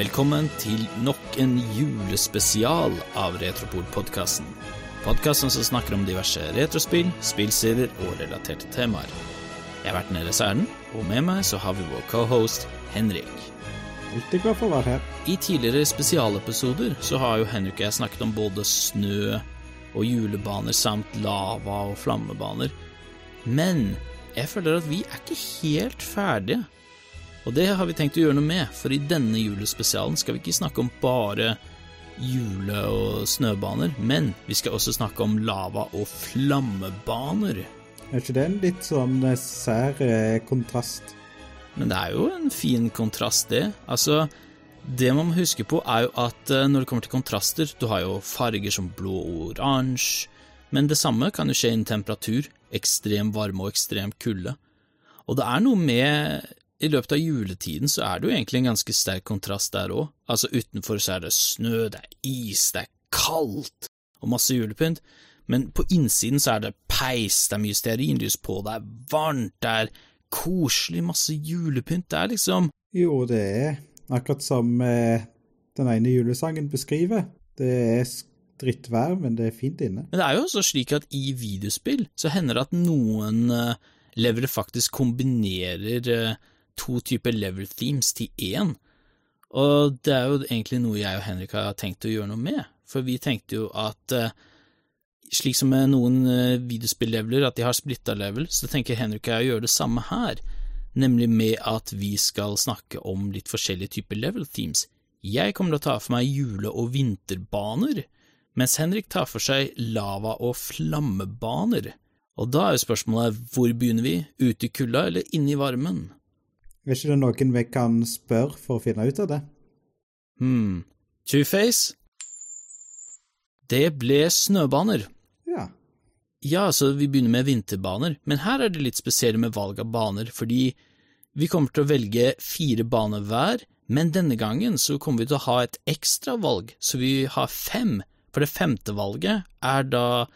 Velkommen til nok en julespesial av Retropol-podkasten. Podkasten som snakker om diverse retrospill, spillserier og relaterte temaer. Jeg har vært nede i Erlend, og med meg så har vi vår cohost Henrik. Alltid glad for å være her. I tidligere spesialepisoder så har jo Henrik og jeg snakket om både snø og julebaner samt lava og flammebaner. Men jeg føler at vi er ikke helt ferdige. Og det har vi tenkt å gjøre noe med, for i denne julespesialen skal vi ikke snakke om bare jule- og snøbaner, men vi skal også snakke om lava- og flammebaner. Er ikke det en litt sånn eh, sær eh, kontrast? Men det er jo en fin kontrast, det. Altså, det man må huske på, er jo at eh, når det kommer til kontraster, du har jo farger som blå og oransje, men det samme kan jo skje innen temperatur, ekstrem varme og ekstrem kulde. Og det er noe med i løpet av juletiden så er det jo egentlig en ganske sterk kontrast der òg. Altså, utenfor så er det snø, det er is, det er kaldt og masse julepynt, men på innsiden så er det peis, det er mye stearinlys på, det er varmt, det er koselig, masse julepynt, det er liksom Jo, det er akkurat som eh, den ene julesangen beskriver. Det er drittvær, men det er fint inne. Men det er jo også slik at i videospill så hender det at noen eh, levere faktisk kombinerer uh, to typer level themes til én. Og det er jo egentlig noe jeg og Henrik har tenkt å gjøre noe med, for vi tenkte jo at uh, slik som med noen uh, videospillleveler, at de har splitta level, så tenker Henrik og jeg å gjøre det samme her, nemlig med at vi skal snakke om litt forskjellige typer level themes. Jeg kommer til å ta for meg jule- og vinterbaner, mens Henrik tar for seg lava- og flammebaner. Og da er jo spørsmålet hvor begynner vi, ute i kulda eller inne i varmen? Er ikke det noen vi kan spørre for å finne ut av det? Hm, Two-Face? Det ble snøbaner. Ja. Ja, så vi begynner med vinterbaner, men her er det litt spesielt med valg av baner, fordi vi kommer til å velge fire baner hver, men denne gangen så kommer vi til å ha et ekstra valg, så vi har fem, for det femte valget er da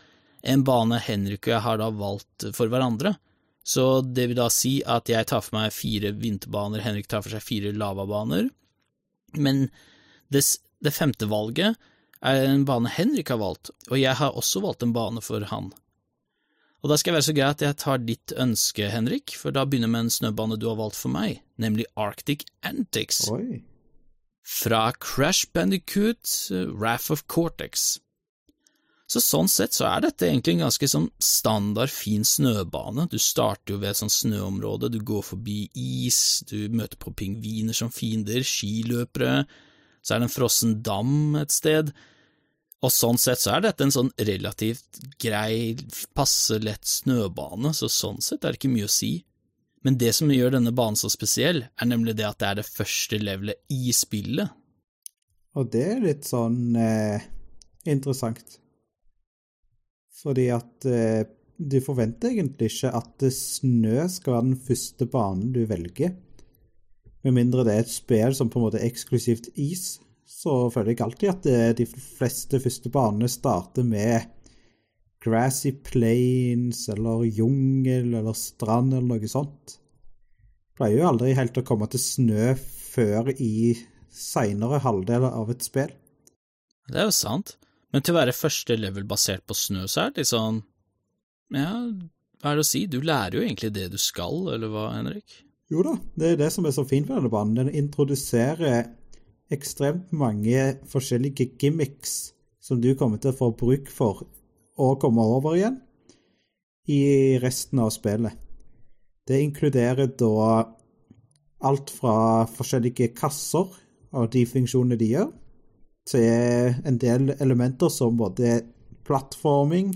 en bane Henrik og jeg har da valgt for hverandre. Så det vil da si at jeg tar for meg fire vinterbaner, Henrik tar for seg fire lavabaner, men det, det femte valget er en bane Henrik har valgt, og jeg har også valgt en bane for han. Og da skal jeg være så grei at jeg tar ditt ønske, Henrik, for da begynner jeg med en snøbane du har valgt for meg, nemlig Arctic Antics. Oi. Fra Crash Bandicoot, Wrath of Cortex. Så sånn sett så er dette egentlig en ganske sånn standard fin snøbane. Du starter jo ved et sånt snøområde, du går forbi is, du møter på pingviner som fiender, skiløpere, så er det en frossen dam et sted, og sånn sett så er dette en sånn relativt grei, passe lett snøbane, så sånn sett er det ikke mye å si. Men det som gjør denne banen så spesiell, er nemlig det at det er det første levelet i spillet. Og det er litt sånn eh, interessant. Fordi at eh, du forventer egentlig ikke at snø skal være den første banen du velger. Med mindre det er et spill som på en måte er eksklusivt is, så føler jeg alltid at det, de fleste første banene starter med grassy plains eller jungel eller strand eller noe sånt. Pleier jo aldri helt å komme til snø før i seinere halvdel av et spill. Det er jo sant. Men til å være første level basert på snø, så er det litt sånn Ja, hva er det å si? Du lærer jo egentlig det du skal, eller hva, Henrik? Jo da, det er det som er så fint med denne banen. Den introduserer ekstremt mange forskjellige gimmicks som du kommer til å få bruk for å komme over igjen i resten av spillet. Det inkluderer da alt fra forskjellige kasser og de funksjonene de gjør, til en del elementer som både plattforming,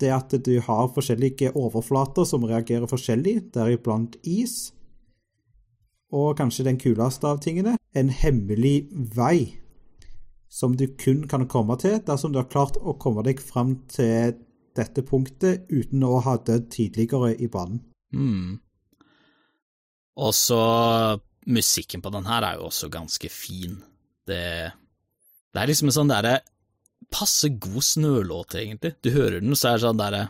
det at du har forskjellige overflater som reagerer forskjellig, deriblant is, og kanskje den kuleste av tingene, en hemmelig vei som du kun kan komme til dersom du har klart å komme deg fram til dette punktet uten å ha dødd tidligere i banen. Mm. Og så musikken på den her er jo også ganske fin. Det, det er liksom en sånn derre passe god snølåt, egentlig. Du hører den, så er det sånn derre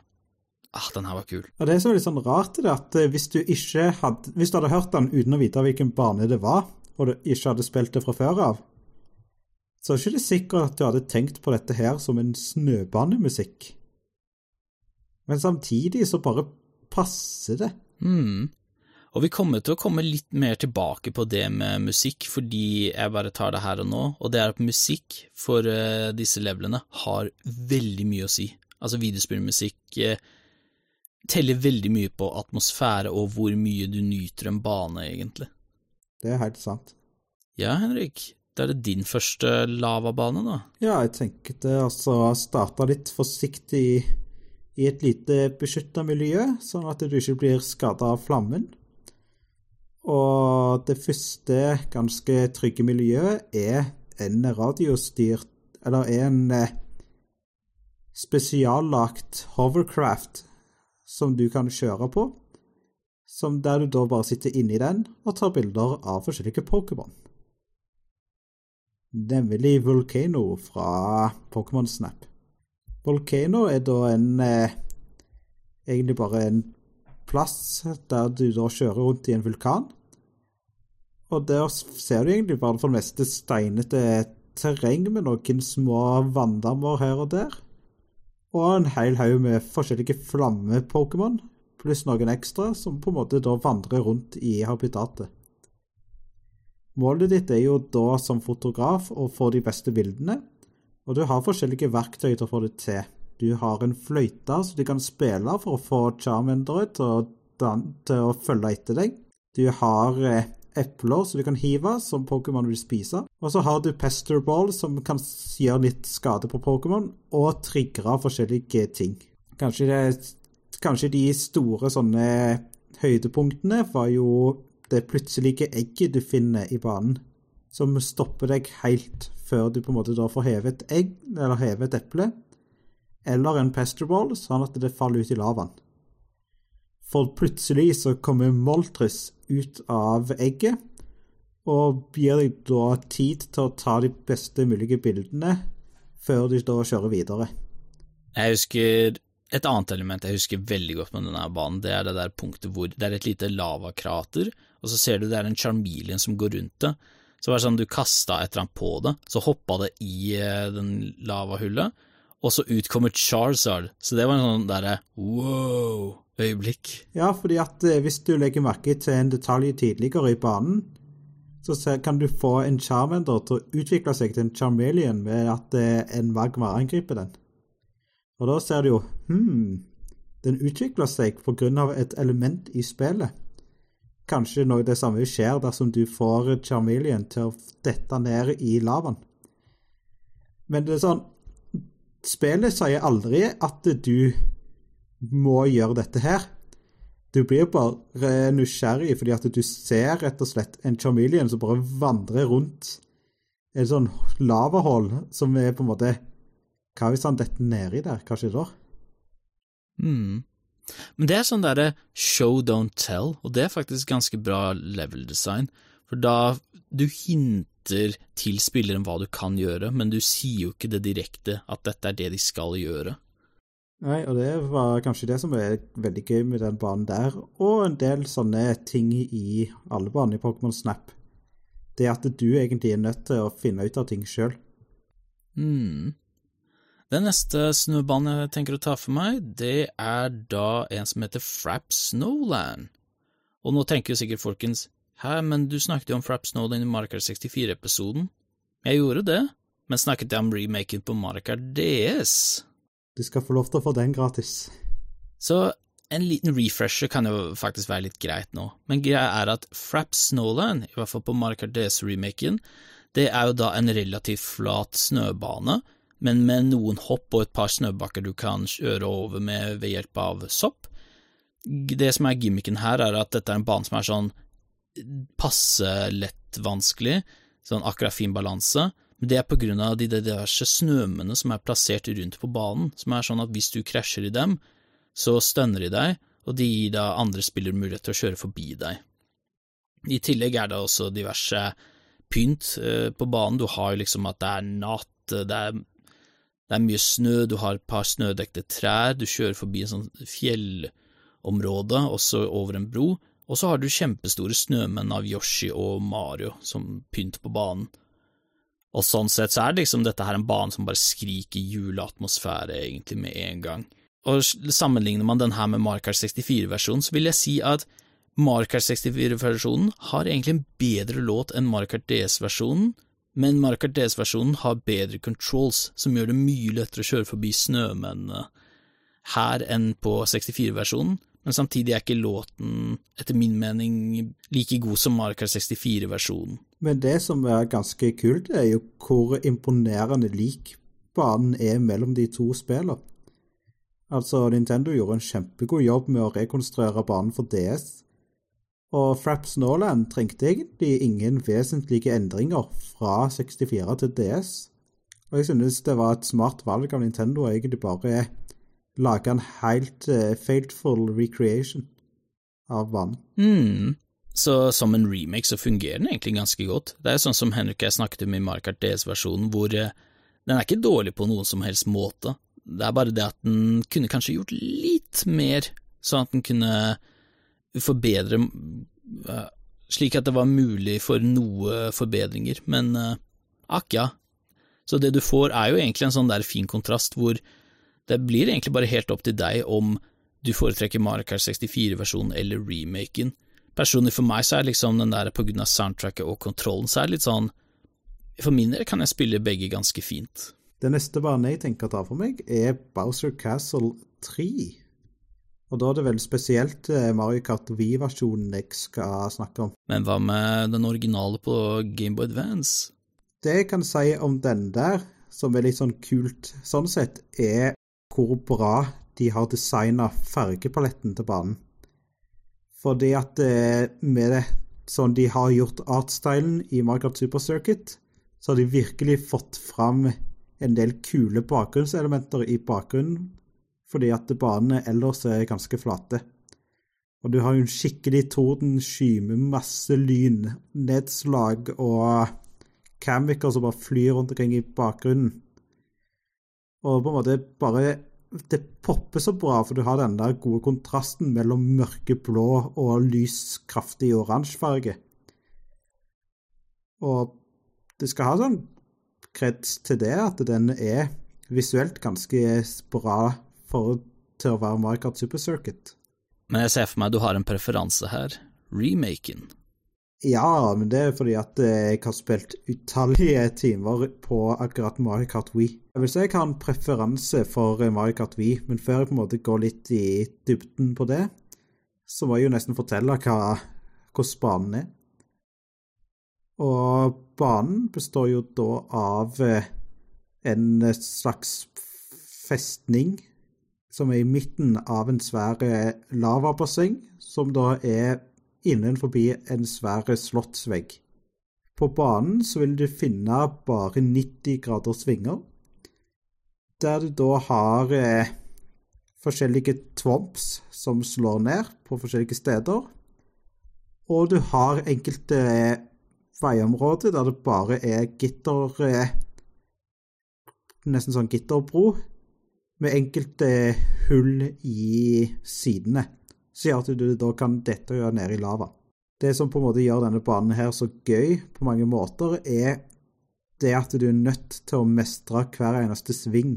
Ah, den her var kul. Og Det som er litt sånn rart det at hvis du ikke hadde Hvis du hadde hørt den uten å vite hvilken bane det var, og du ikke hadde spilt det fra før av, så er det ikke sikkert at du hadde tenkt på dette her som en snøbanemusikk. Men samtidig så bare passer det. Mm. Og vi kommer til å komme litt mer tilbake på det med musikk, fordi jeg bare tar det her og nå, og det er at musikk for uh, disse levelene har veldig mye å si. Altså, videospillmusikk uh, teller veldig mye på atmosfære og hvor mye du nyter en bane, egentlig. Det er helt sant. Ja, Henrik, da er det din første lavabane, da. Ja, jeg tenkte altså starte litt forsiktig i et lite beskytta miljø, sånn at du ikke blir skada av flammen. Og det første ganske trygge miljøet er en radiostyrt Eller er en eh, spesiallagt hovercraft som du kan kjøre på. Som der du da bare sitter inni den og tar bilder av forskjellige Pokémon nemlig Volcano fra Pokémon Snap. Volcano er da en eh, Egentlig bare en plass der du da kjører rundt i en vulkan. Og der ser du egentlig bare for det meste steinete terreng med noen små vanndammer her og der. Og en hel haug med forskjellige flamme-Pokémon, pluss noen ekstra, som på en måte da vandrer rundt i habitatet. Målet ditt er jo da som fotograf å få de beste bildene, og du har forskjellige verktøy til å få det til. Du har en fløyte som du kan spille for å få Charmandere til, til, å følge etter deg. Du har eh, epler som du kan hive, som Pokémon vil spise. Og så har du Pesterball, som kan gjøre litt skade på Pokémon, og trigge forskjellige ting. Kanskje, det, kanskje de store sånne høydepunktene var jo det plutselige egget du finner i banen, som stopper deg helt før du på en måte da får hevet et egg, eller hevet eple, eller en pesterball, sånn at det faller ut i lavaen. For plutselig så kommer Moltres ut av egget, og gir deg da tid til å ta de beste mulige bildene før du da kjører videre. Jeg husker et annet element jeg husker veldig godt med denne banen, det er det der punktet hvor det er et lite lavakrater, og så ser du det er en Charmeleon som går rundt det. Så var det sånn du kasta et eller annet på det, så hoppa det i eh, den lavahullet, og så ut kommer Charizard. Så det var en sånn derre wow-øyeblikk. Ja, fordi at eh, hvis du legger merke til en detalj tidligere i banen, så kan du få en Charmander til å utvikle seg til en Charmeleon med at eh, en magma angriper den. Og da ser du jo hm, den utvikler seg på grunn av et element i spillet kanskje noe det samme skjer dersom du får Charmeleon til å dette ned i lavaen. Men det er sånn Spillet sier aldri at du må gjøre dette her. Du blir bare nysgjerrig fordi at du ser rett og slett en chameleon som bare vandrer rundt et sånn lavahull som er på en måte Hva hvis han detter nedi der? Hva skjer da? Mm. Men det er sånn derre show, don't tell, og det er faktisk ganske bra level design, for da du hinter til spilleren hva du kan gjøre, men du sier jo ikke det direkte at dette er det de skal gjøre. Nei, og det var kanskje det som er veldig gøy med den banen der, og en del sånne ting i alle baner i Pokémon Snap. Det at du egentlig er nødt til å finne ut av ting sjøl. Mm. Den neste snøbanen jeg tenker å ta for meg, det er da en som heter Frap Snowland. Og nå tenker jo sikkert folkens, hæ, men du snakket jo om Frap Snowland i Marker 64-episoden. Jeg gjorde det, men snakket jeg om remaken på Marker DS? Du skal få lov til å få den gratis. Så en liten refresher kan jo faktisk være litt greit nå, men greia er at Frap Snowland, i hvert fall på Marker DS-remaken, det er jo da en relativt flat snøbane men med noen hopp og et par snøbakker du kan kjøre over med ved hjelp av sopp. Det som er gimmicken her, er at dette er en bane som er sånn passe lett vanskelig, sånn akkurat fin balanse, men det er på grunn av de diverse snømene som er plassert rundt på banen, som er sånn at hvis du krasjer i dem, så stønner de deg, og de gir da andre spillere mulighet til å kjøre forbi deg. I tillegg er det også diverse pynt eh, på banen, du har jo liksom at det er natt, det er det er mye snø, du har et par snødekte trær, du kjører forbi en sånn fjellområde, også over en bro, Og så har du kjempestore snømenn av Yoshi og Mario som pynt på banen. Og sånn sett så er det liksom dette her en bane som bare skriker juleatmosfære egentlig med en gang. Og sammenligner man den her med Mario Kart 64-versjonen, så vil jeg si at Mario Kart 64-versjonen har egentlig en bedre låt enn Mario Kart DS-versjonen, men Mario Kart DS-versjonen har bedre controls, som gjør det mye lettere å kjøre forbi snømennene her enn på 64-versjonen, men samtidig er ikke låten, etter min mening, like god som Mario Kart 64-versjonen. Men det som er ganske kult, er jo hvor imponerende lik banen er mellom de to spillene. Altså, Nintendo gjorde en kjempegod jobb med å rekonstruere banen for DS, og Fraps Snowland trengte egentlig ingen vesentlige endringer fra 64 til DS. Og jeg synes det var et smart valg av Nintendo å egentlig bare lage en helt uh, faithful recreation av banen. Mm. Så som en remake så fungerer den egentlig ganske godt. Det er jo sånn som Henrik og jeg snakket om i Markart DS-versjonen, hvor uh, den er ikke dårlig på noen som helst måte. Det er bare det at den kunne kanskje gjort litt mer, sånn at den kunne forbedre uh, Slik at det var mulig for noe forbedringer, men akk ja. Så det du får er jo egentlig en sånn der fin kontrast hvor det blir egentlig bare helt opp til deg om du foretrekker Mario Kart 64-versjonen eller remaken. Personlig for meg så er liksom den der på grunn av soundtracket og kontrollen, så er det litt sånn For min del kan jeg spille begge ganske fint. Det neste banen jeg tenker å ta for meg, er Bowser Castle 3. Og da er det vel spesielt eh, Mario Kart V-versjonen jeg skal snakke om. Men hva med den originale på Gameboy Advance? Det jeg kan si om den der, som er litt sånn kult sånn sett, er hvor bra de har designa fargepaletten til banen. Fordi at eh, med det, sånn de har gjort artstylen i Minecraft Super Circuit, så har de virkelig fått fram en del kule bakgrunnselementer i bakgrunnen, fordi at banene ellers er ganske flate. Og du har jo en skikkelig tordensky med masse lyn, nedslag og camicer som bare flyr rundt omkring i bakgrunnen. Og på en måte bare Det popper så bra, for du har den der gode kontrasten mellom mørkeblå og lys, kraftig oransje farge. Og det skal ha sånn kreds til det, at den er visuelt ganske bra for, til å være Mario Kart Super Circuit. Men jeg ser for meg at du har en preferanse her. Remaken. Ja, men det er fordi at jeg har spilt utallige timer på akkurat Mario Kart Wii. Jeg vil si jeg har en preferanse for Mario Kart Wii, men før jeg på en måte går litt i dybden på det, så må jeg jo nesten fortelle hva, hvordan banen er. Og banen består jo da av eh, en slags festning som er i midten av en svær eh, lavabasseng, som da er innenfor en svær slottsvegg. På banen så vil du finne bare 90 grader svinger, der du da har eh, forskjellige twomps som slår ned på forskjellige steder, og du har enkelte eh, veiområder der det bare er gitter eh, Nesten sånn gitterbro, med enkelte hull i sidene som gjør at du da kan dette gjøre ned i lava. Det som på en måte gjør denne banen her så gøy på mange måter, er det at du er nødt til å mestre hver eneste sving.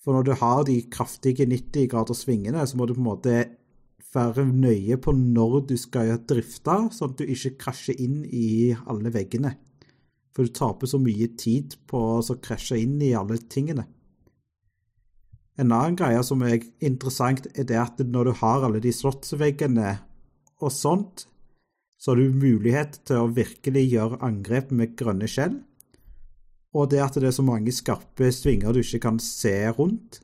For når du har de kraftige 90 grader svingene, så må du på en måte være nøye på når du skal drifte, sånn at du ikke krasjer inn i alle veggene. For du taper så mye tid på å krasje inn i alle tingene. En annen greie som er interessant, er det at når du har alle de slottsveggene og sånt, så har du mulighet til å virkelig gjøre angrep med grønne skjell. Og det at det er så mange skarpe svinger du ikke kan se rundt,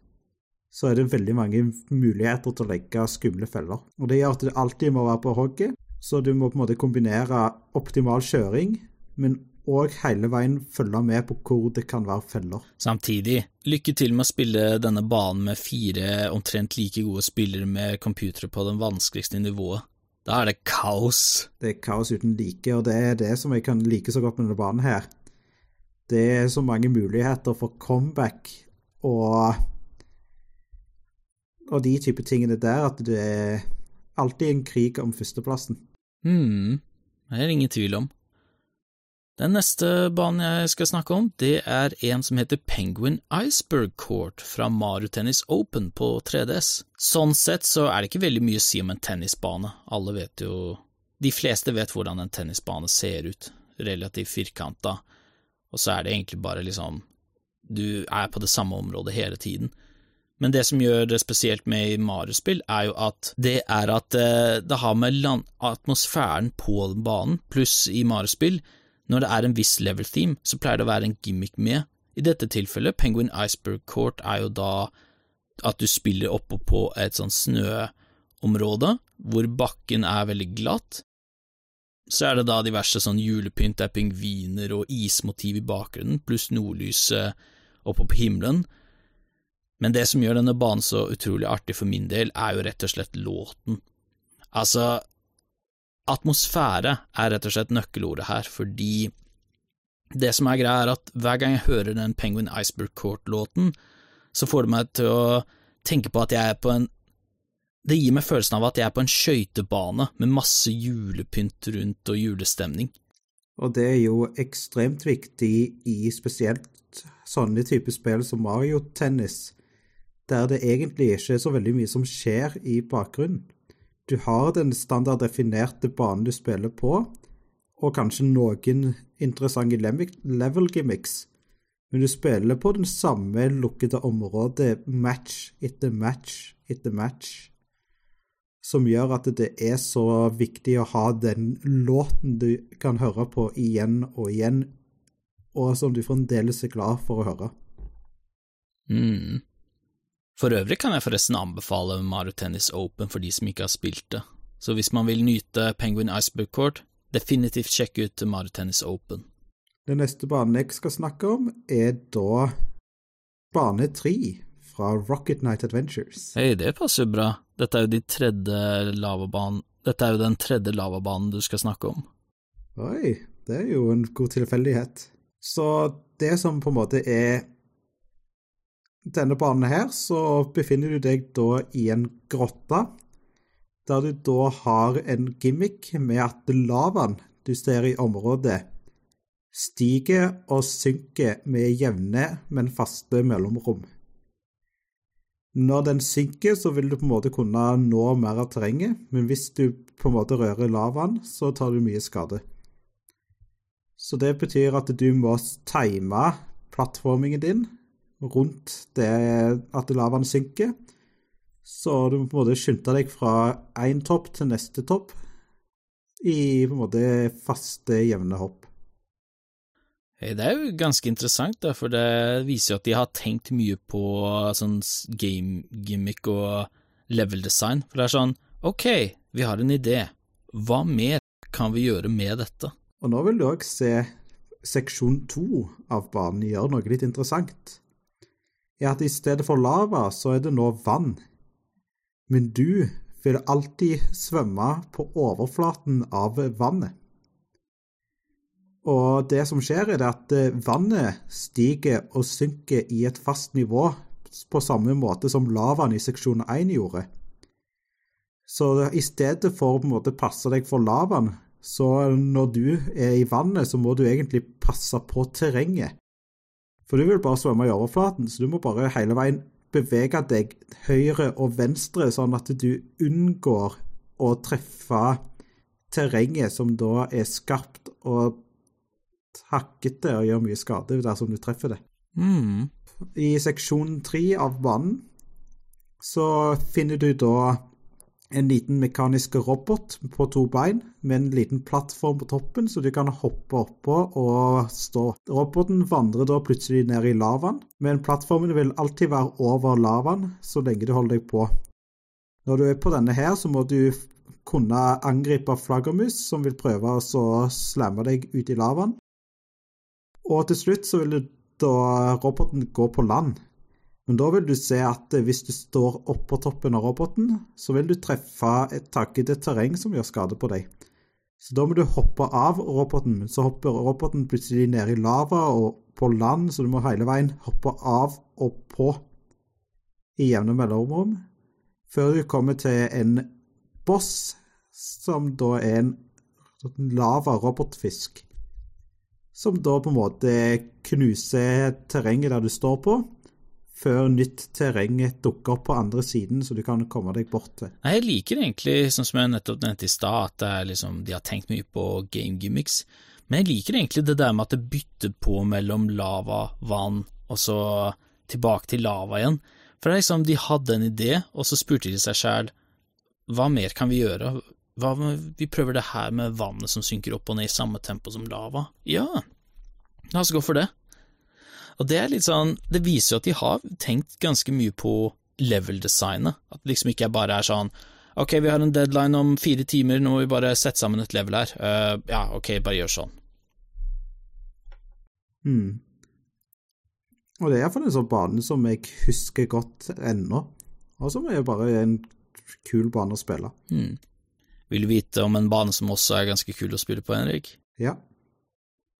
så er det veldig mange muligheter til å legge skumle feller. Og det gjør at det alltid må være på hogget, så du må på en måte kombinere optimal kjøring, men og hele veien følge med på hvor det kan være feller. Samtidig, lykke til med å spille denne banen med fire omtrent like gode spillere med computere på den vanskeligste nivået. Da er det kaos. Det er kaos uten like, og det er det som jeg kan like så godt med denne banen her. Det er så mange muligheter for comeback og og de type tingene der, at det er alltid en krig om førsteplassen. mm. det er ingen tvil om. Den neste banen jeg skal snakke om, det er en som heter Penguin Iceberg Court fra Maru Tennis Open på 3DS. Sånn sett så er det ikke veldig mye å si om en tennisbane, alle vet jo De fleste vet hvordan en tennisbane ser ut, relativt firkanta, og så er det egentlig bare liksom Du er på det samme området hele tiden. Men det som gjør det spesielt med Mario-spill, er jo at det er at eh, det har med atmosfæren på banen, pluss i Mario-spill når det er en viss level theme, så pleier det å være en gimmick med. I dette tilfellet, Penguin Iceberg Court er jo da at du spiller oppå på et sånn snøområde, hvor bakken er veldig glatt. Så er det da diverse sånn julepynt, det er pingviner og ismotiv i bakgrunnen, pluss nordlyset oppå på himmelen. Men det som gjør denne banen så utrolig artig for min del, er jo rett og slett låten. Altså, atmosfære er rett og slett nøkkelordet her, fordi det som er greia, er at hver gang jeg hører den Penguin Iceberg Court-låten, så får det meg til å tenke på at jeg er på en Det gir meg følelsen av at jeg er på en skøytebane med masse julepynt rundt og julestemning. Og det er jo ekstremt viktig i spesielt sånne typer spill som Mario Tennis, der det egentlig ikke er så veldig mye som skjer i bakgrunnen. Du har den standarddefinerte banen du spiller på, og kanskje noen interessante level gimmicks, men du spiller på den samme lukkede området match etter match etter match, som gjør at det er så viktig å ha den låten du kan høre på igjen og igjen, og som du fremdeles er glad for å høre. Mm. For øvrig kan jeg forresten anbefale Mario Tennis Open for de som ikke har spilt det, så hvis man vil nyte Penguin Iceberg Court, definitivt sjekk ut Mario Tennis Open. Den neste banen jeg skal snakke om, er da bane tre fra Rocket Night Adventures. Hei, det passer jo bra. Dette er jo de tredje lavabanen Dette er jo den tredje lavabanen du skal snakke om. Oi, det er jo en god tilfeldighet. Så det som på en måte er denne banen her, så befinner du deg da i en grotte, der du da har en gimmick med at lavaen du ser i området, stiger og synker med jevne, men faste mellomrom. Når den synker, så vil du på en måte kunne nå mer av terrenget, men hvis du på en måte rører lavaen, så tar du mye skade. Så det betyr at du må time plattformingen din rundt det at lavaen synker. Så du må på en måte skynde deg fra én topp til neste topp i på en måte faste, jevne hopp. Det er jo ganske interessant, for det viser jo at de har tenkt mye på sånn game gimmick og level design. For det er sånn, ok, vi har en idé, hva mer kan vi gjøre med dette? Og nå vil du òg se seksjon to av banen gjøre noe litt interessant. Er at i stedet for lava, så er det nå vann. Men du vil alltid svømme på overflaten av vannet. Og det som skjer, er at vannet stiger og synker i et fast nivå på samme måte som lavaen i seksjon 1 gjorde. Så i stedet for å passe deg for lavaen, så når du er i vannet, så må du egentlig passe på terrenget. For du vil bare svømme i overflaten, så du må bare hele veien bevege deg høyre og venstre, sånn at du unngår å treffe terrenget som da er skarpt og hakkete og gjør mye skade dersom du treffer det. Mm. I seksjon tre av banen så finner du da en liten mekanisk robot på to bein med en liten plattform på toppen, så du kan hoppe oppå og stå. Roboten vandrer da plutselig ned i lavaen, men plattformen vil alltid være over lavaen så lenge du holder deg på. Når du er på denne her, så må du kunne angripe flaggermus, som vil prøve å slamme deg ut i lavaen. Og til slutt så vil da roboten gå på land. Men da vil du se at hvis du står oppå toppen av roboten, så vil du treffe et takkete terreng som gjør skade på deg. Så da må du hoppe av roboten, så hopper roboten plutselig ned i lava og på land, så du må hele veien hoppe av og på i jevne mellomrom, før du kommer til en boss, som da er en lava-robotfisk. Som da på en måte knuser terrenget der du står på, før nytt terreng dukker opp på andre siden, så du kan komme deg bort til. Nei, jeg liker egentlig, sånn som jeg nettopp nevnte i stad, at det liksom, de har tenkt mye på game gimmicks. Men jeg liker egentlig det der med at det bytter på mellom lava, vann, og så tilbake til lava igjen. For det liksom, de hadde en idé, og så spurte de seg sjæl hva mer kan vi gjøre? Hva vi prøver det her med vannet som synker opp og ned i samme tempo som lava. Ja, la oss gå for det. Og det er litt sånn, det viser jo at de har tenkt ganske mye på level-designet. At det liksom ikke bare er sånn ok, vi har en deadline om fire timer, nå må vi bare sette sammen et level her. Uh, ja, ok, bare gjør sånn. Mm. Og det er iallfall en sånn bane som jeg husker godt ennå, og som er bare en kul bane å spille. Mm. Vil du vite om en bane som også er ganske kul å spille på, Henrik? Ja.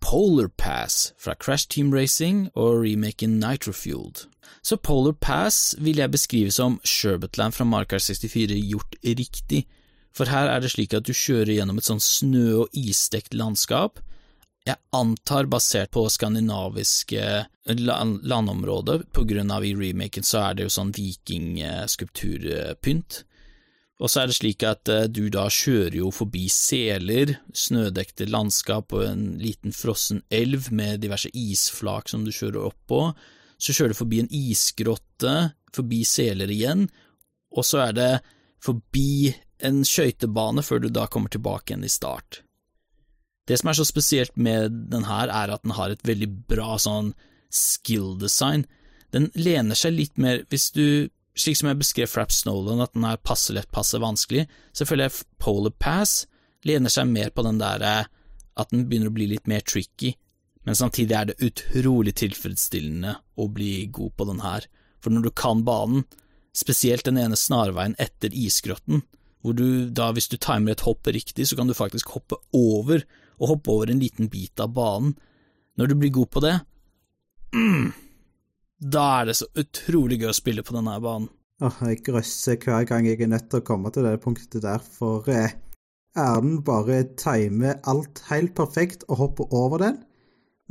Polar Pass fra Crash Team Racing og remaken Nitrofueled. Så Polar Pass vil jeg beskrive som Sherbetland fra Markar 64 gjort riktig, for her er det slik at du kjører gjennom et sånn snø- og isdekt landskap, jeg antar basert på skandinaviske landområder, på grunn av i remaken så er det jo sånn vikingskulpturpynt. Og så er det slik at uh, du da kjører jo forbi seler, snødekte landskap og en liten frossen elv med diverse isflak som du kjører opp på. Så kjører du forbi en isgrotte, forbi seler igjen, og så er det forbi en skøytebane før du da kommer tilbake igjen i start. Det som er så spesielt med den her, er at den har et veldig bra sånn skill design. Den lener seg litt mer, hvis du slik som jeg beskrev Fraps Nolan, at den er passe lett, passe vanskelig, så føler jeg Polar Pass lener seg mer på den derre at den begynner å bli litt mer tricky, men samtidig er det utrolig tilfredsstillende å bli god på den her, for når du kan banen, spesielt den ene snarveien etter isgrotten, hvor du da, hvis du timer et hopp riktig, så kan du faktisk hoppe over, og hoppe over en liten bit av banen. Når du blir god på det, mm, da er det så utrolig gøy å spille på denne banen. Åh, jeg grøsser hver gang jeg er nødt til å komme til det punktet der, for eh, Erlend bare timer alt helt perfekt og hopper over den,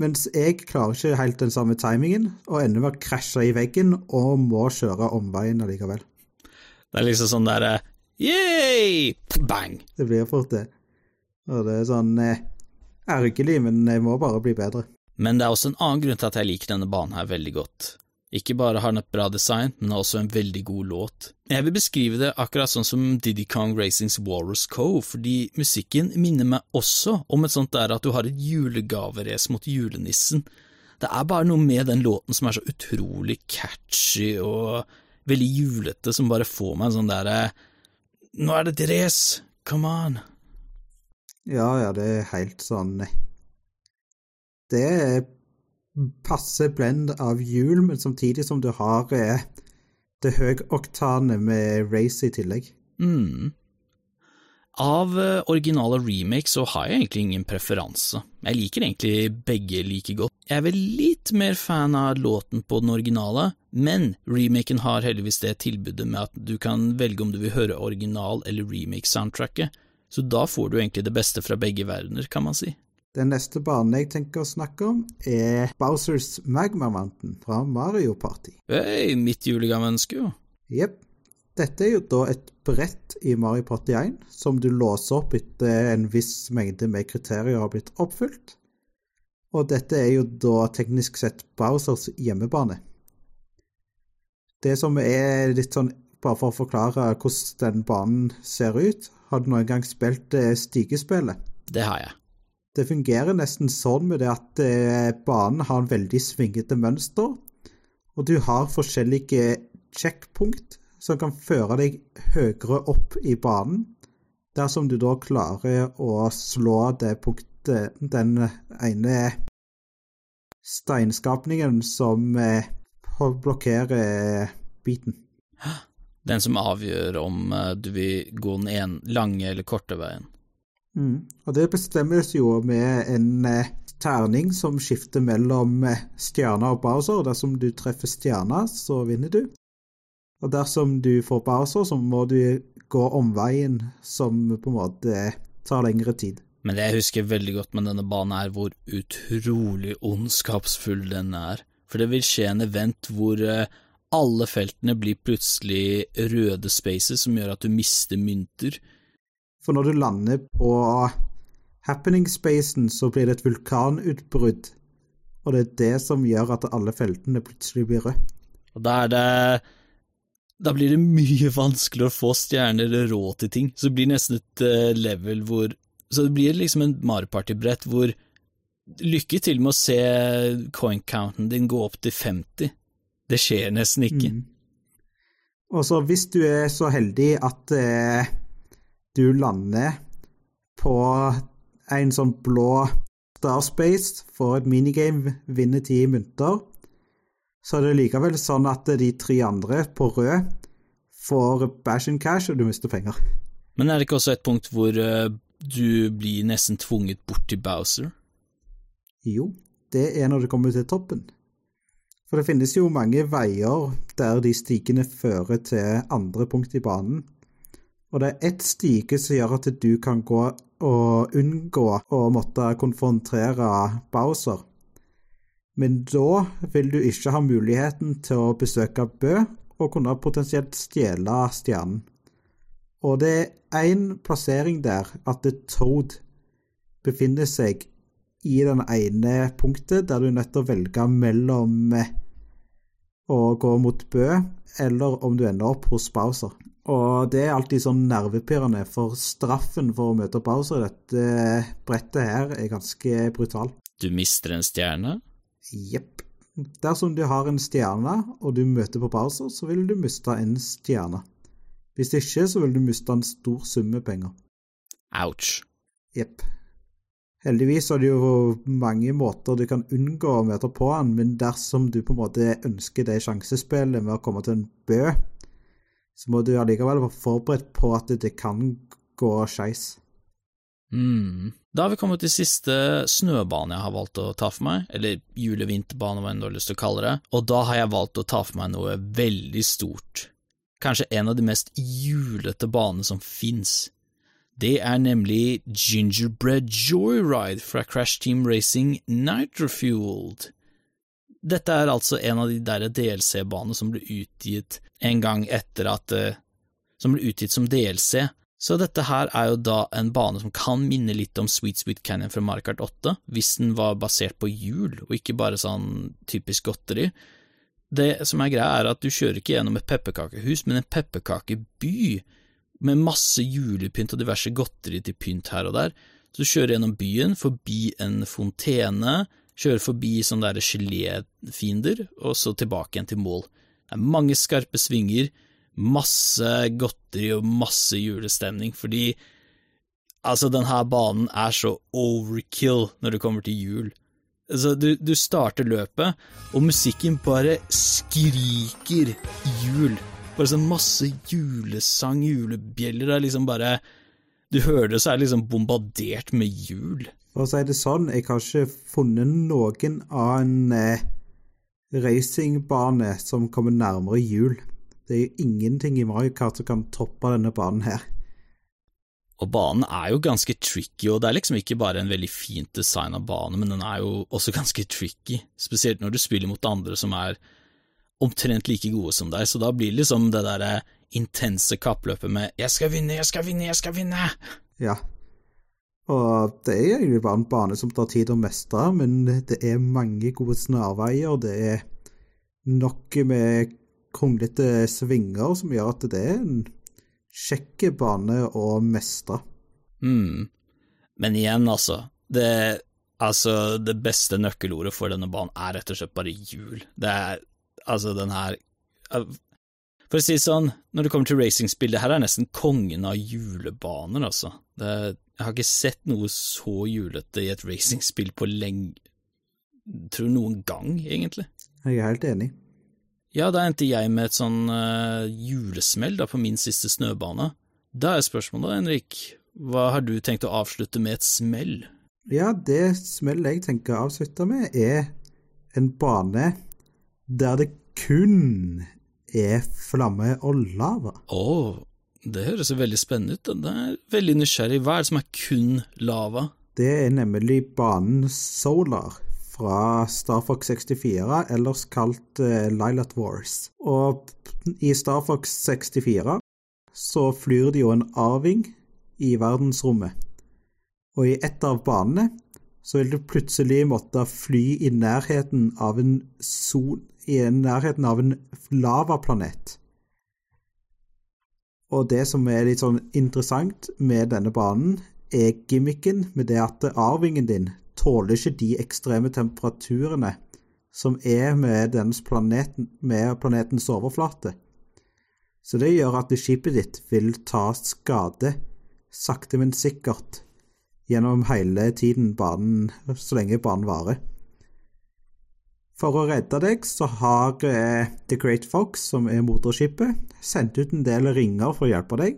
mens jeg klarer ikke helt den samme timingen, og ender med å krasje i veggen og må kjøre omveien allikevel. Det er liksom sånn derre yeah! Bang! Det blir fort det. Og det er sånn eh, ergerlig, men jeg må bare bli bedre. Men det er også en annen grunn til at jeg liker denne banen her veldig godt. Ikke bare har den et bra design, men også en veldig god låt. Jeg vil beskrive det akkurat sånn som Diddy Kong Racings Walrus Co., fordi musikken minner meg også om et sånt der at du har et julegaveres mot julenissen. Det er bare noe med den låten som er så utrolig catchy og veldig julete, som bare får meg en sånn derre Nå er det et race, come on. Ja, ja, det er helt sånn eh, Det er passe blend av hjul, men samtidig som du har eh, det høyoktane med race i tillegg. Mm. Av eh, originale remakes så har jeg egentlig ingen preferanse. Jeg liker egentlig begge like godt. Jeg er vel litt mer fan av låten på den originale, men remaken har heldigvis det tilbudet med at du kan velge om du vil høre original- eller remake-soundtracket, så da får du egentlig det beste fra begge verdener, kan man si. Den neste banen jeg tenker å snakke om, er Bowsers Magma Mountain fra Mario Party. Hei, mitt julegaveønske, jo. Jepp. Dette er jo da et brett i Mario Party 1 som du låser opp etter en viss mengde med kriterier har blitt oppfylt. Og dette er jo da teknisk sett Bowsers hjemmebane. Det som er litt sånn, bare for å forklare hvordan den banen ser ut, har du noen gang spilt eh, stigespillet? Det har jeg. Det fungerer nesten sånn med det at eh, banen har en veldig svingete mønster, og du har forskjellige checkpunkt som kan føre deg høyere opp i banen, dersom du da klarer å slå det punktet, den ene steinskapningen som eh, blokkerer biten. Den som avgjør om eh, du vil gå den ene lange eller korte veien. Mm. Og det bestemmes jo med en eh, terning som skifter mellom stjerne stjerner og Bowser. Dersom du treffer stjerna, så vinner du. Og dersom du får Bowser, så må du gå omveien som på en måte tar lengre tid. Men det jeg husker veldig godt med denne banen, er hvor utrolig ondskapsfull den er. For det vil skje en event hvor eh, alle feltene blir plutselig røde spaces, som gjør at du mister mynter. For når du lander på happening-spacen, så blir det et vulkanutbrudd. Og det er det som gjør at alle feltene plutselig blir røde. Og da er det Da blir det mye vanskeligere å få stjerner eller råd til ting. Så det blir nesten et uh, level hvor Så det blir liksom en Mario Party-brett hvor Lykke til med å se coin-counten din gå opp til 50. Det skjer nesten ikke. Mm. Og så hvis du er så heldig at eh, du lander på en sånn blå Starspace, får et minigame, vinner ti mynter, så er det likevel sånn at de tre andre på rød får bash and cash, og du mister penger. Men er det ikke også et punkt hvor uh, du blir nesten tvunget bort til Bowser? Jo, det er når du kommer til toppen. For det finnes jo mange veier der de stigene fører til andre punkt i banen. Og det er ett stige som gjør at du kan gå og unngå å måtte konfrontere Bowser. Men da vil du ikke ha muligheten til å besøke Bø og kunne potensielt stjele stjernen. Og det er én plassering der at Toad befinner seg i den ene punktet der du er nødt til å velge mellom å gå mot Bø eller om du ender opp hos Bowser. Og det er alltid sånn nervepirrende, for straffen for å møte Bowser i dette brettet her er ganske brutal. Du mister en stjerne? Jepp. Dersom du har en stjerne, og du møter på Bowser, så vil du miste en stjerne. Hvis ikke, så vil du miste en stor sum med penger. Ouch. Jepp. Heldigvis er det jo mange måter du kan unngå å møte på han, men dersom du på en måte ønsker det sjansespillet med å komme til en bø, så må du allikevel være forberedt på at det kan gå skeis. Mm. Da har vi kommet til siste snøbane jeg har valgt å ta for meg, eller julevinterbane, hva du har lyst til å kalle det, og da har jeg valgt å ta for meg noe veldig stort. Kanskje en av de mest julete banene som fins. Det er nemlig Gingerbread Joyride fra Crash Team Racing Nitrofueled. Dette er altså en av de der DLC-banene som ble utgitt en gang etter at eh, Som ble utgitt som DLC. Så dette her er jo da en bane som kan minne litt om Sweet Sweet Canyon fra Mario Kart 8, hvis den var basert på jul, og ikke bare sånn typisk godteri. Det som er greia, er at du kjører ikke gjennom et pepperkakehus, men en pepperkakeby med masse julepynt og diverse godteri til pynt her og der. Så du kjører gjennom byen, forbi en fontene, kjører forbi sånne der geléfiender, og så tilbake igjen til mål. Det er mange skarpe svinger, masse godteri og masse julestemning, fordi altså, denne banen er så overkill når det kommer til jul. Altså, du, du starter løpet, og musikken bare skriker jul. Bare sånn masse julesang, julebjeller. Er liksom bare Du hører det, så er liksom bombardert med jul. For å si det sånn, jeg har ikke funnet noen annen eh, racingbane som kommer nærmere jul. Det er jo ingenting i Mario Kart som kan toppe denne banen her. Og banen er jo ganske tricky, og det er liksom ikke bare en veldig fint design av bane, men den er jo også ganske tricky, spesielt når du spiller mot andre som er omtrent like gode som deg, så da blir det liksom det derre intense kappløpet med 'jeg skal vinne, jeg skal vinne, jeg skal vinne'. Ja. Og det er egentlig bare en bane som tar tid å mestre, men det er mange gode snarveier, det er noe med kronglete svinger som gjør at det er en kjekk bane å mestre. mm. Men igjen, altså. Det, altså, det beste nøkkelordet for denne banen er rett og slett bare jul. Det er altså den her For å si det sånn, når det kommer til racingspill, det her er nesten kongen av julebaner, altså. Det, jeg har ikke sett noe så julete i et racingspill på lenge Tror noen gang, egentlig. Jeg er helt enig. Ja, da endte jeg med et sånn uh, julesmell da på min siste snøbane. Da er spørsmålet, Henrik, hva har du tenkt å avslutte med et smell? Ja, det smellet jeg tenker å avslutte med, er en bane der det kun er flamme og lava. Å, det høres jo veldig spennende ut. Det er veldig nysgjerrig. Hva er det som er kun lava? Det er nemlig banen Solar fra Star Fox 64, ellers kalt uh, Lilat Wars. Og i Star Fox 64 så flyr det jo en arving i verdensrommet. Og i ett av banene så vil du plutselig måtte fly i nærheten av en sol, i nærheten av en lavaplanet. Og det som er litt sånn interessant med denne banen, er gimmicken med det at arvingen din tåler ikke de ekstreme temperaturene som er med, planeten, med planetens overflate. Så det gjør at skipet ditt vil ta skade sakte, men sikkert gjennom hele tiden banen, så lenge banen varer. For å redde deg så har eh, The Great Fox, som er motorskipet, sendt ut en del ringer for å hjelpe deg,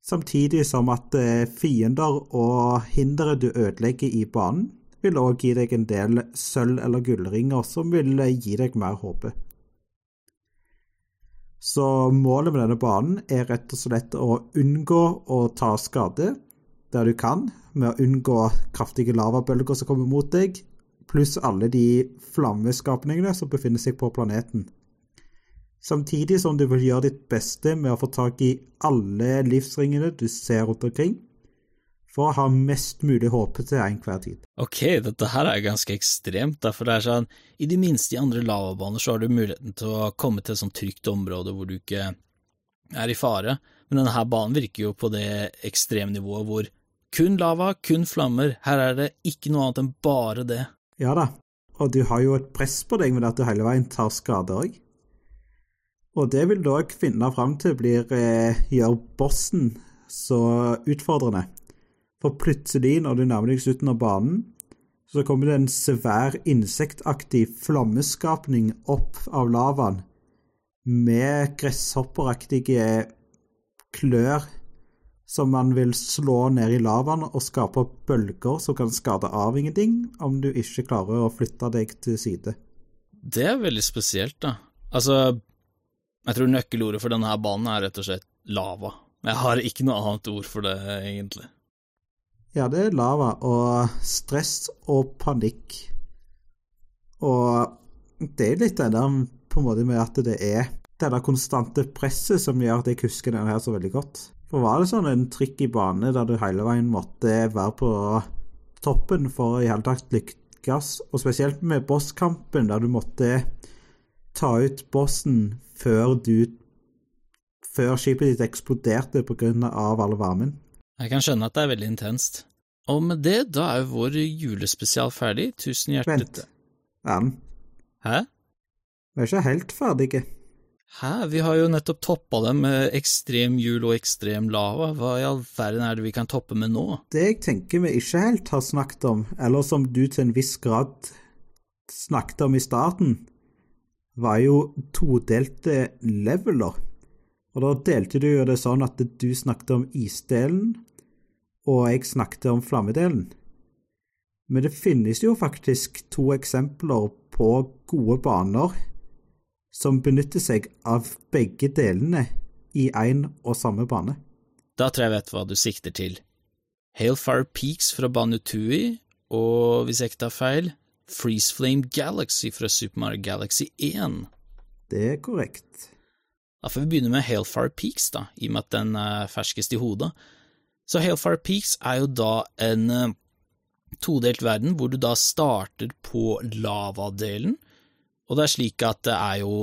samtidig som at eh, fiender og hindre du ødelegger i banen, vil òg gi deg en del sølv- eller gullringer som vil eh, gi deg mer håpe. Så målet med denne banen er rett og slett å unngå å ta skade der du kan, med å unngå kraftige lavabølger som kommer mot deg, pluss alle de flammeskapningene som befinner seg på planeten. Samtidig som du vil gjøre ditt beste med å få tak i alle livsringene du ser rundt omkring, for å ha mest mulig håpe til enhver tid. Ok, dette her er ganske ekstremt, derfor for det er sånn, i de minste andre lavabaner så har du muligheten til å komme til et sånt trygt område hvor du ikke er i fare, men denne her banen virker jo på det ekstremnivået hvor kun lava, kun flammer, her er det ikke noe annet enn bare det. Ja da, og du har jo et press på deg med at du hele veien tar skade òg. Og det vil du òg finne fram til blir eh, gjør bossen så utfordrende. For plutselig, når du nærmer deg slutten av banen, så kommer det en svær insektaktig flammeskapning opp av lavaen med gresshopperaktige klør som man vil slå ned i lavaen og skape bølger som kan skade av ingenting, om du ikke klarer å flytte deg til side. Det er veldig spesielt, da. Altså, jeg tror nøkkelordet for denne her banen er rett og slett lava. Jeg har ikke noe annet ord for det, egentlig. Ja, det er lava og stress og panikk. Og det er litt det der på en måte med at det er det der konstante presset som gjør at jeg husker denne her så veldig godt. For var det sånn en trikk i bane der du hele veien måtte være på toppen for i hele tatt lykkes, og spesielt med bosskampen der du måtte ta ut bossen før du før skipet ditt eksploderte pga. all varmen. Jeg kan skjønne at det er veldig intenst. Og med det, da er jo vår julespesial ferdig. Tusen hjertelig Vent. Ann, Hæ? vi er ikke helt ferdige. Hæ? Vi har jo nettopp toppa det med ekstrem jul og ekstrem lava. Hva i all verden er det vi kan toppe med nå? Det jeg tenker vi ikke helt har snakket om, eller som du til en viss grad snakket om i starten, var jo todelte leveler. Og da delte du jo det sånn at du snakket om isdelen, og jeg snakket om flammedelen. Men det finnes jo faktisk to eksempler på gode baner som benytter seg av begge delene i én og samme bane. Da tror jeg jeg vet hva du sikter til. Hailfire Peaks fra Banutui, og hvis jeg ikke tar feil, Freeze Flame Galaxy fra Super Mario Galaxy 1. Det er korrekt. Da får vi begynne med Hailfire Peaks, da, i og med at den er ferskest i hodet. Så Hailfire Peaks er jo da en uh, todelt verden, hvor du da starter på lavadelen, og det er slik at det er jo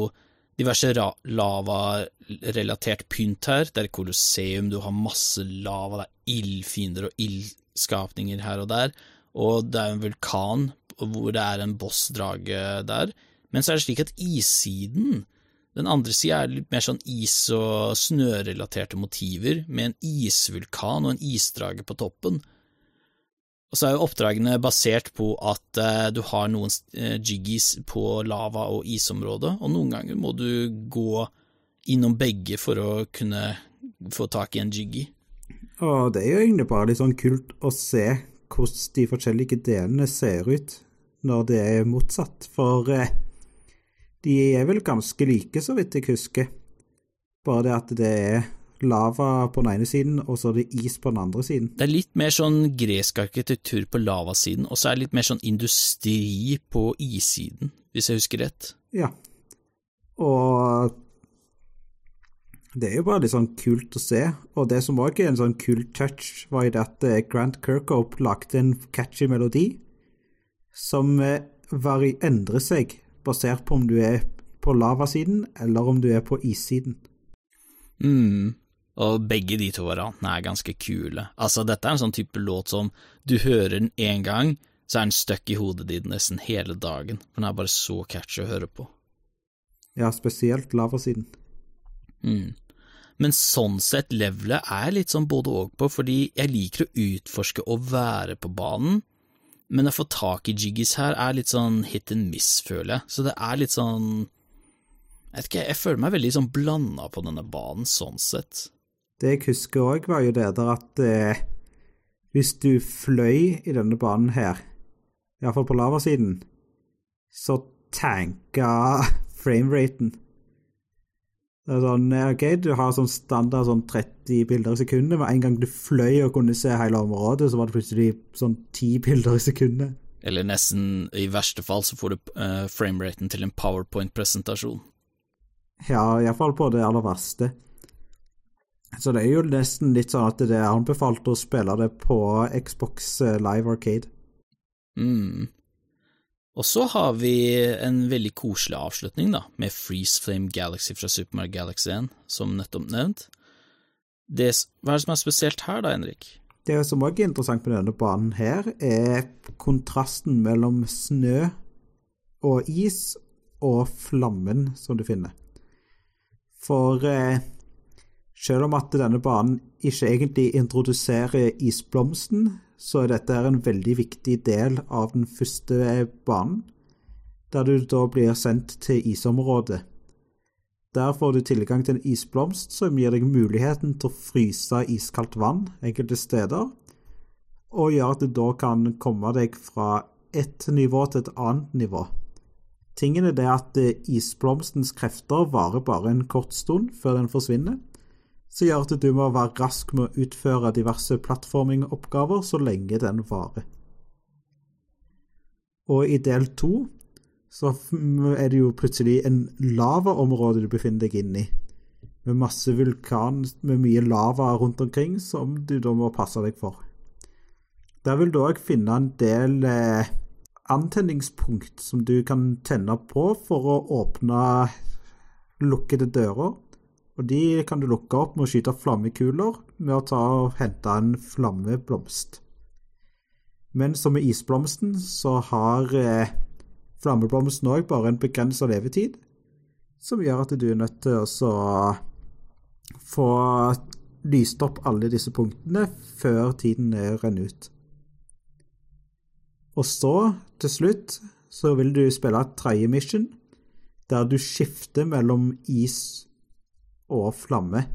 diverse lavarelatert pynt her. Det er et kolosseum, du har masse lava, det er ildfiender og ildskapninger her og der, og det er en vulkan hvor det er en bossdrage der. Men så er det slik at issiden, den andre sida, er litt mer sånn is- og snørelaterte motiver, med en isvulkan og en isdrage på toppen. Og så er jo oppdragene basert på at eh, du har noen eh, jiggies på lava- og isområdet, og noen ganger må du gå innom begge for å kunne få tak i en jiggy. Og det er jo egentlig bare litt sånn kult å se hvordan de forskjellige delene ser ut når det er motsatt. For eh, De er vel ganske like, så vidt jeg husker. Bare det at det er lava på den ene siden, og så er det is på den andre siden. Det er litt mer sånn gresk arkitektur på lavasiden, og så er det litt mer sånn industri på issiden, hvis jeg husker rett. Ja. Og det er jo bare litt sånn kult å se. Og det som òg er en sånn kul touch, var jo det at eh, Grant Kirkhope lagde en catchy melodi som eh, endrer seg basert på om du er på lavasiden eller om du er på issiden. Mm. Og begge de to variantene er ganske kule. Altså, dette er en sånn type låt som du hører den én gang, så er den stuck i hodet ditt nesten hele dagen. For den er bare så catchy å høre på. Ja, spesielt lavasiden. Mm. Men sånn sett, levelet er litt sånn både og på, fordi jeg liker å utforske og være på banen, men å få tak i jiggies her er litt sånn hit and miss, føler jeg. Så det er litt sånn Jeg vet ikke, jeg føler meg veldig sånn blanda på denne banen, sånn sett. Det jeg husker òg, var jo det der at eh, hvis du fløy i denne banen her, iallfall på lavasiden, så tanka frameraten. Det er sånn, ok, Du har sånn standard sånn 30 bilder i sekundet, men en gang du fløy og kunne se hele området, så var det plutselig sånn 10 bilder i sekundet. Eller nesten, i verste fall, så får du uh, frameraten til en powerpoint-presentasjon. Ja, iallfall på det aller verste. Så det er jo nesten litt sånn at det er anbefalt å spille det på Xbox eh, Live Arcade. Mm. Og så har vi en veldig koselig avslutning, da, med Freeze Flame Galaxy fra Super Mario Galaxy 1, som nettopp nevnt. Det, hva er det som er spesielt her, da, Henrik? Det som også er interessant med denne banen her, er kontrasten mellom snø og is og flammen som du finner. For eh, selv om at denne banen ikke egentlig introduserer isblomsten, så er dette en veldig viktig del av den første banen, der du da blir sendt til isområdet. Der får du tilgang til en isblomst som gir deg muligheten til å fryse iskaldt vann enkelte steder, og gjør at du da kan komme deg fra ett nivå til et annet nivå. Tingen er det at isblomstens krefter varer bare en kort stund før den forsvinner, som gjør at du må være rask med å utføre diverse plattformingoppgaver så lenge den varer. Og i del to så er det jo plutselig en lavaområde du befinner deg inne i, med masse vulkan med mye lava rundt omkring som du da må passe deg for. Der vil du òg finne en del eh, antenningspunkt som du kan tenne på for å åpne lukkede dører og de kan du lukke opp med å skyte flammekuler med å ta og hente en flammeblomst. Men som med isblomsten, så har eh, flammeblomsten òg bare en begrensa levetid, som gjør at du er nødt til å få lyst opp alle disse punktene før tiden renner ut. Og så, til slutt, så vil du spille et tredje mission, der du skifter mellom is og flamme,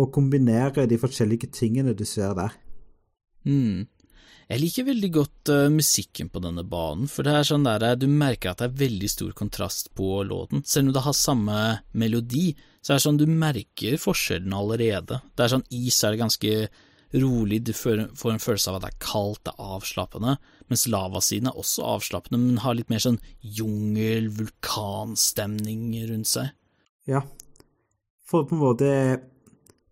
og kombinere de forskjellige tingene du ser der. Mm. Jeg liker veldig godt uh, musikken på denne banen, for det er sånn der du merker at det er veldig stor kontrast på låten. Selv om det har samme melodi, så er det sånn du merker forskjellen allerede. Det er sånn is er det ganske rolig, du får, en følelse av at det er kaldt, det er avslappende, mens lavasiden er også avslappende, men har litt mer sånn jungel, vulkanstemning rundt seg. Ja, for på en måte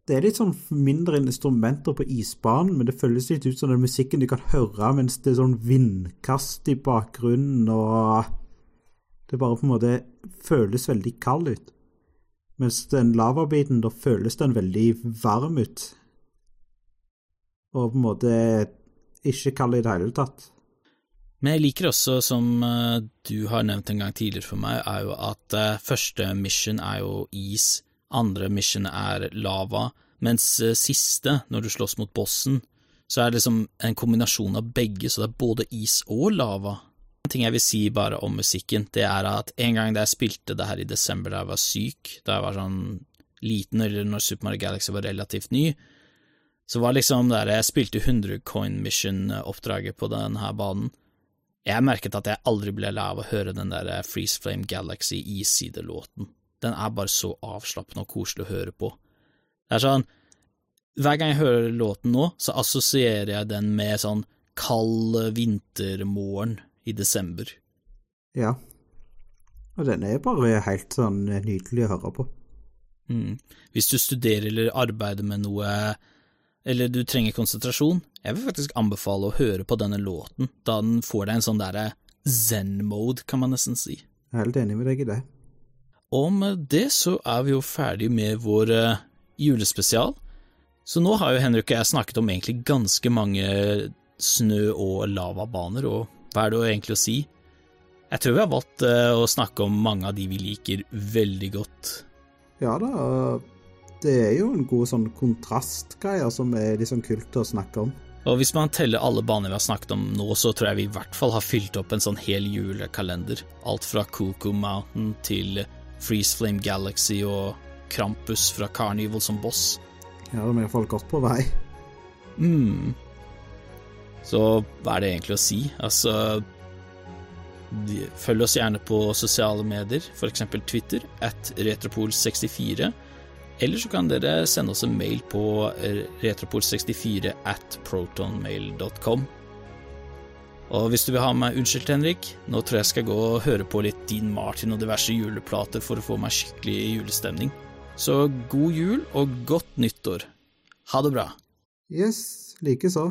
Det er litt sånn mindre instrumenter på isbanen, men det føles litt ut som den musikken du kan høre mens det er sånn vindkast i bakgrunnen, og det bare på en måte føles veldig kald ut. Mens den lavabiten, da føles den veldig varm ut. Og på en måte ikke kald i det hele tatt. Men jeg liker også, som eh, du har nevnt en gang tidligere for meg, er jo at uh, første mission er jo is andre mission er lava, mens eh, siste, når du slåss mot bossen, så er det liksom en kombinasjon av begge, så det er både is og lava. En ting jeg vil si bare om musikken, det er at en gang da jeg spilte det her i desember da jeg var syk, da jeg var sånn liten, eller når Super Mario Galaxy var relativt ny, så var liksom der jeg spilte 100 coin mission-oppdraget på denne banen, Jeg merket at jeg aldri ble lei av å høre den der eh, Freeze Flame Galaxy Iside-låten. Den er bare så avslappende og koselig å høre på. Det er sånn, hver gang jeg hører låten nå, så assosierer jeg den med sånn kald vintermorgen i desember. Ja. Og den er bare helt sånn nydelig å høre på. Mm. Hvis du studerer eller arbeider med noe, eller du trenger konsentrasjon, jeg vil faktisk anbefale å høre på denne låten, da den får deg en sånn derre zen-mode, kan man nesten si. Jeg er helt enig med deg i det. Og med det så er vi jo ferdig med vår uh, julespesial. Så nå har jo Henrik og jeg snakket om egentlig ganske mange snø- og lavabaner, og hva er det egentlig å si? Jeg tror vi har valgt uh, å snakke om mange av de vi liker veldig godt. Ja da, det er jo en god sånn kontrastgreier som er litt sånn kult å snakke om. Og hvis man teller alle baner vi har snakket om nå, så tror jeg vi i hvert fall har fylt opp en sånn hel julekalender. Alt fra Cuckoo Mountain til Freeze Flame Galaxy og Krampus fra Carnival som boss. Ja, de er iallfall godt på vei. mm. Så hva er det egentlig å si? Altså Følg oss gjerne på sosiale medier, f.eks. Twitter, at retropol64. Eller så kan dere sende oss en mail på retropol64 at protonmail.com. Og hvis du vil ha meg unnskyldt, Henrik, nå tror jeg skal gå og høre på litt Dean Martin og diverse juleplater for å få meg skikkelig julestemning. Så god jul og godt nyttår. Ha det bra. Yes, likeså.